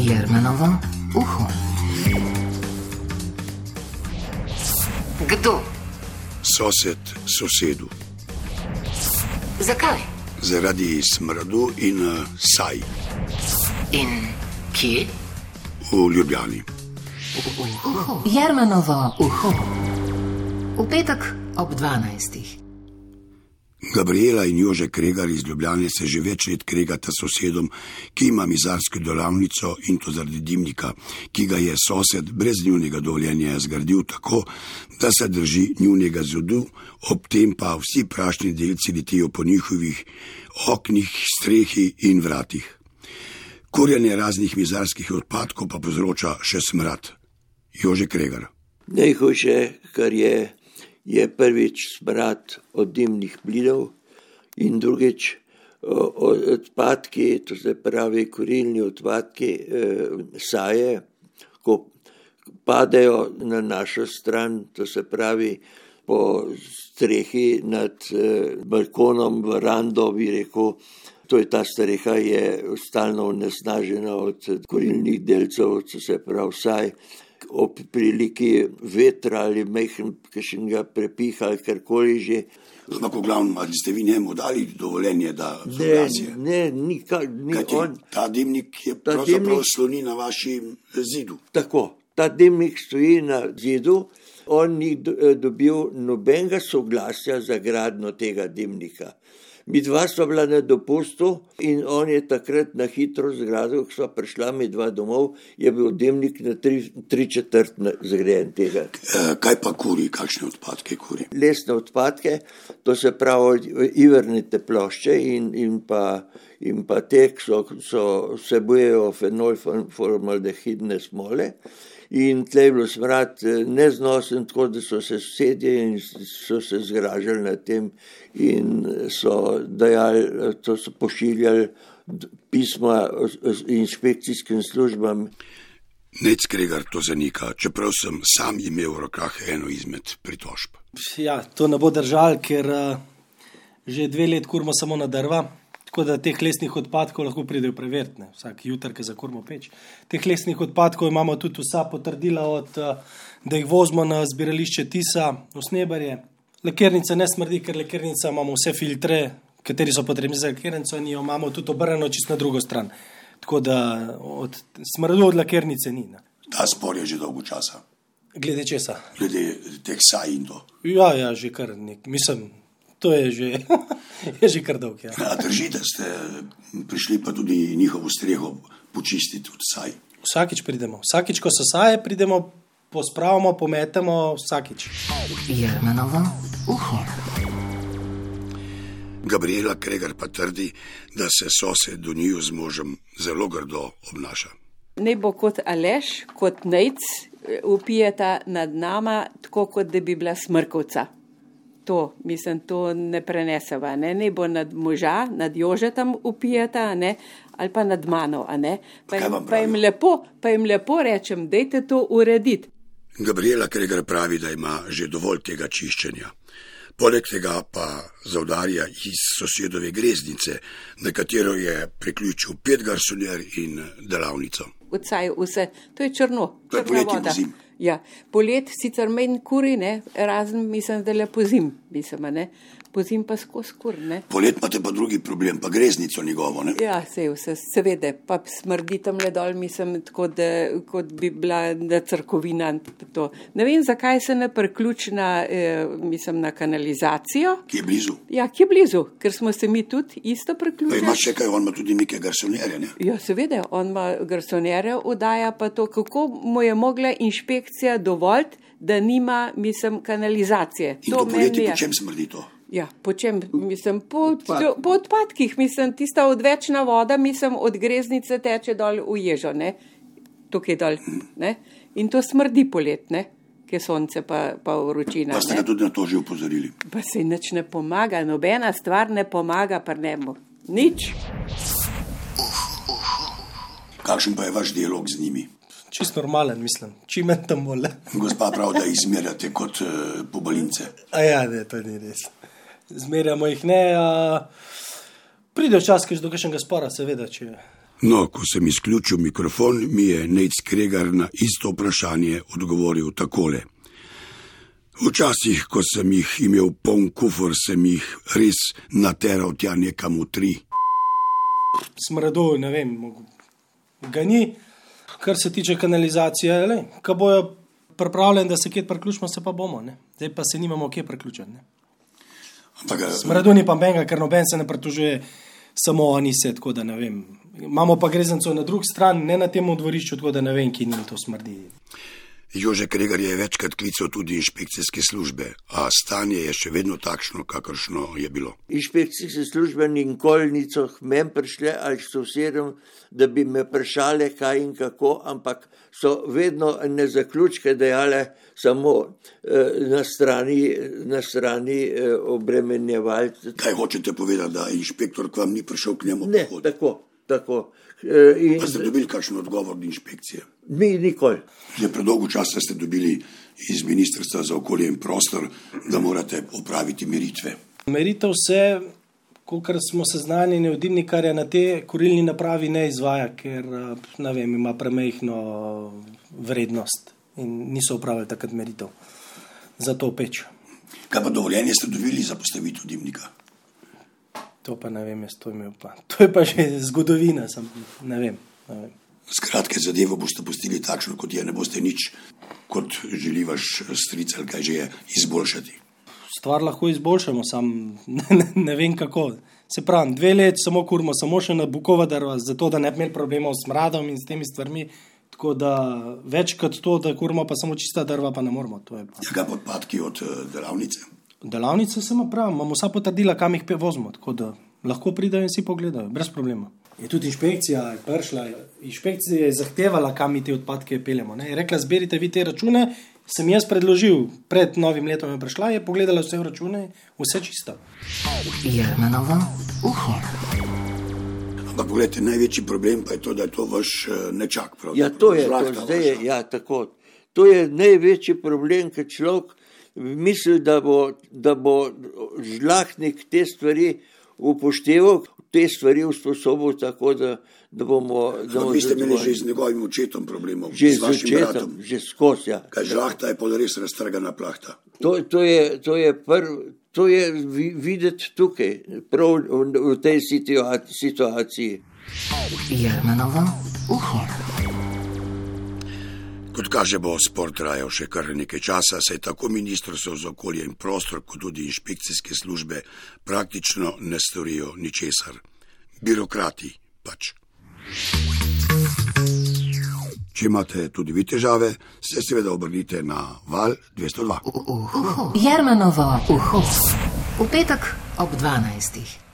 Jermenovo uho. Kdo? Sosed sosedu. Zakaj? Zaradi smradu in uh, saj In kje? v Ljubljani. Jermenovo uho. V petek ob 12. Gabriela in Jože Kregar iz Ljubljane se že več let kregata s sosedom, ki ima mizarsko delavnico in to zaradi dimnika, ki ga je sosed brez njunega dovoljenja zgradil tako, da se drži njunega zidu, ob tem pa vsi prašni delci letijo po njihovih oknih, strehi in vratih. Kurjenje raznih mizarskih odpadkov pa povzroča še smrad. Jože Kregar. Najhujše, kar je, je prvič smrad od dimnih plinov in drugič o- odpadki, to se pravi kurilni odpadki, eh, saje, ko padejo na našo stran, to se pravi po strehi nad eh, balkonom, verando, bi rekel. To je ta streha, je stalno onesnažena od kurilnih delcev, se pravi vsaj ob priliki vetra ali mehkega prepiha ali karkoli že. Ampak, v glavnem, ali ste vi njemu dali dovoljenje, da Ne, soglasje? ne, nikar, ni Kajti on. ta dimnik je Ta pravzaprav dimnik- sloni na vašem zidu. Tako, ta dimnik stoji na zidu, on ni eh, dobil nobenega soglasja za gradno tega dimnika. Mi dva sva bila na dopustu in on je takrat na hitro zgradil, ko sva prišla mi dva domov, je bil dimnik na tri, tri četrt zgrajen tega. E, kaj pa kuri, kakšne odpadke kuri? lesne odpadke, to se pravi ivernite plošče in, in, pa, in pa te, ki so, so vsebujejo fenol formaldehidne smole. In tle je bilo smrad eh, neznosen, tako da so se sosedje in so se zgražali nad tem in so dajali, to so pošiljali pisma inšpekcijskim službam Nec Kregar to zanika, čeprav sem sam imel v rokah eno izmed pritožb. Ja, to ne bo držal, ker uh, že dve let kurmo samo na drva, tako da teh lesnih odpadkov lahko pridejo preveriti, ne, vsak jutr, ki za kurmo peč. Teh lesnih odpadkov imamo tudi vsa potrdila, od, uh, da jih vozimo na zbirališče Tisa v Snebarje. Lekernica ne smrdi, ker lekernica imamo vse filtre, kateri so potrebni za lekernico in jo imamo tudi obrnjeno čist na drugo stran. Tako da od smrdu od lekernice ni. Ne. Ta spor je že dolgo časa, Glede česa? glede teh saj in to. Ja, ja, že kar nek, mislim, to je že, je že kar dolg. Ja. A drži, da ste prišli pa tudi njihovo streho počistiti od saj. Vsakič pridemo, vsakič, ko so saje, pridemo, pospravimo, pometemo, vsakič. Jermenovo uho. Gabriela Kregar pa trdi, da se sosed do njiju z možem zelo grdo obnaša. Ne bo kot Aleš, kot Nejc, upijeta nad nama, tako kot da bi bila smrkovca. To, mislim, to ne preneseva. Ne, ne bo nad moža, nad Jožetom upijeta, ne, ali pa nad mano. Ne. Pa, jim, pa, jim lepo, pa jim lepo rečem, dajte to urediti. Gabriela Kregar pravi, da ima že dovolj tega čiščenja. Poleg tega pa zaudarja iz sosedove greznice, na katero je priključil pet garsoner in delavnico. Vcaj vse, to je črno, To je poleti voda. pozim. Ja, polet sicer manj kuri, ne, razen mislim, da le pozim, mislim, ne, pozim pa skozi kur, ne. Polet imate pa drugi problem, pa greznico njegovo. Ne? Ja, se vse, seveda, pa smrdi tam le dol, mislim, tako da, kot bi bila na crkovina. To. Ne vem, zakaj se ne priključi na, eh, mislim, na kanalizacijo. Ki je blizu. Ja, ki je blizu, ker smo se mi tudi isto Pa ima priključili. še kaj, on ima tudi neke garsonerje. Ne? Ja, seveda, on ima garsonjere, vdaja pa to, kako mu je mogla inšpekcija dovoliti, da nima, mislim, kanalizacije. In to meni je- po čem smrdi to? Ja, po čem, mislim, po, Odpad. po odpadkih, mislim, tista odvečna voda, mislim, od greznice teče dol v ježo, ne, tukaj dol, ne, in to smrdi polet, ne, ki je sonce pa, pa vročina. Pa ste ne. ga tudi na to že upozorili. Pa se nič ne pomaga, nobena stvar ne pomaga pri njemu. Nič. Kakšen pa je vaš dialog z njimi? Čist normalen, mislim, čim manj tam bolje. Gospa pravi, da jih zmerjate kot uh, pobalince. A ja, ne, to ni res. Zmerjamo jih ne. A... Pride včasih do kakšnega spora, seveda, če No, ko sem izključil mikrofon, mi je Nec Kregar na isto vprašanje odgovoril takole. Včasih, ko sem jih imel poln kufr, sem jih res nateral tja nekam v tri. Smradu, ne vem, ga ni. Kar se tiče kanalizacije, le, ko bojo pripravljeni, da se kje priključimo, se pa bomo. Ne. Zdaj pa se nimamo kje priključiti. eh, Smradu ni pa menga, ker noben se ne pritožuje, samo oni se, tako da ne vem. Imamo pa grezencev na drugi strani, ne na tem dvorišču, tako da ne vem, ki njim to smrdi. Jože Kregar je večkrat klical tudi inšpekcijske službe, a stanje je še vedno takšno, kakršno je bilo. Inšpekcijske službe nikoli niso k meni prišle ali k sosedom, da bi me vprašali, kaj in kako, ampak so vedno ne zaključke dejale samo eh, na strani, na strani eh, obremenjevalcev. Kaj hočete povedati, da inšpektor k vam ni prišel k njemu? Ne, tako, tako. Eh, in Pa ste dobili kakšen odgovor od inšpekcije? mi nikoli. Že predolgo časa ste dobili iz Ministrstva za okolje in prostor, da morate opraviti meritve. Meritev se, kot smo seznanjeni, od dimnikarja na te kurilni napravi ne izvaja, ker ne vem, ima premehno vrednost in niso upravili takrat meritev za to peč. Kaj pa dovoljenje ste dobili za postavitev dimnika? To pa ne vem, jaz to imel pa. To je pa že zgodovina, sem, ne vem. Ne vem. Skratke, zadevo boste pustili takšno, kot je, ne boste nič, kot želi vaš stric ali kaj že je, izboljšati. Stvar lahko izboljšamo, sam ne, ne, vem kako. Se pravi, dve leti samo kurmo, samo še na bukova drva, zato da ne bi imeli problemov s mradom in s temi stvarmi. Tako da več kot to, da kurmo pa samo čista drva, pa ne moramo. To je pa. Ja, kaj pa odpadki od eh, delavnice? Delavnice se ima prav, imamo vsa potrdila, kam jih pe- vozimo, tako da lahko pridajo in si pogledajo, brez problema. Je tudi inšpekcija je prišla, inšpekcija je zahtevala, kam mi te odpadke peljemo. Ne. Je rekla, zberite vi te račune, sem jaz predložil, pred novim letom je prišla, je pogledala vse račune, vse čisto. Jermenovo uho. Ampak pogledajte, največji problem pa je to, da je to vaš eh, nečak. Ja, to je, to, zdaj je, ja, tako. To je največji problem, ker človek misli, da bo, da bo žlahtnik te stvari upošteval, te stvari usposobil tako, da, da bomo. Da Ampak bomo vi ste imeli že z njegovim očetom problemov, že z z vašim očetom, bratom. že skozi. Ja. Kaj žlahta je pa res raztrgana plahta. To, to je, to je, prv, to je vi- videti tukaj, prav v, tej situa- situaciji. Jermenovo uho. Kot kaže, bo spor trajal še kar nekaj časa, saj tako ministrstvo za okolje in prostor, kot tudi inšpekcijske službe praktično ne storijo ničesar. Birokrati pač. Če imate tudi vi težave, se seveda obrnite na val 202. Uho. Jermenovo uho. V petek ob 12.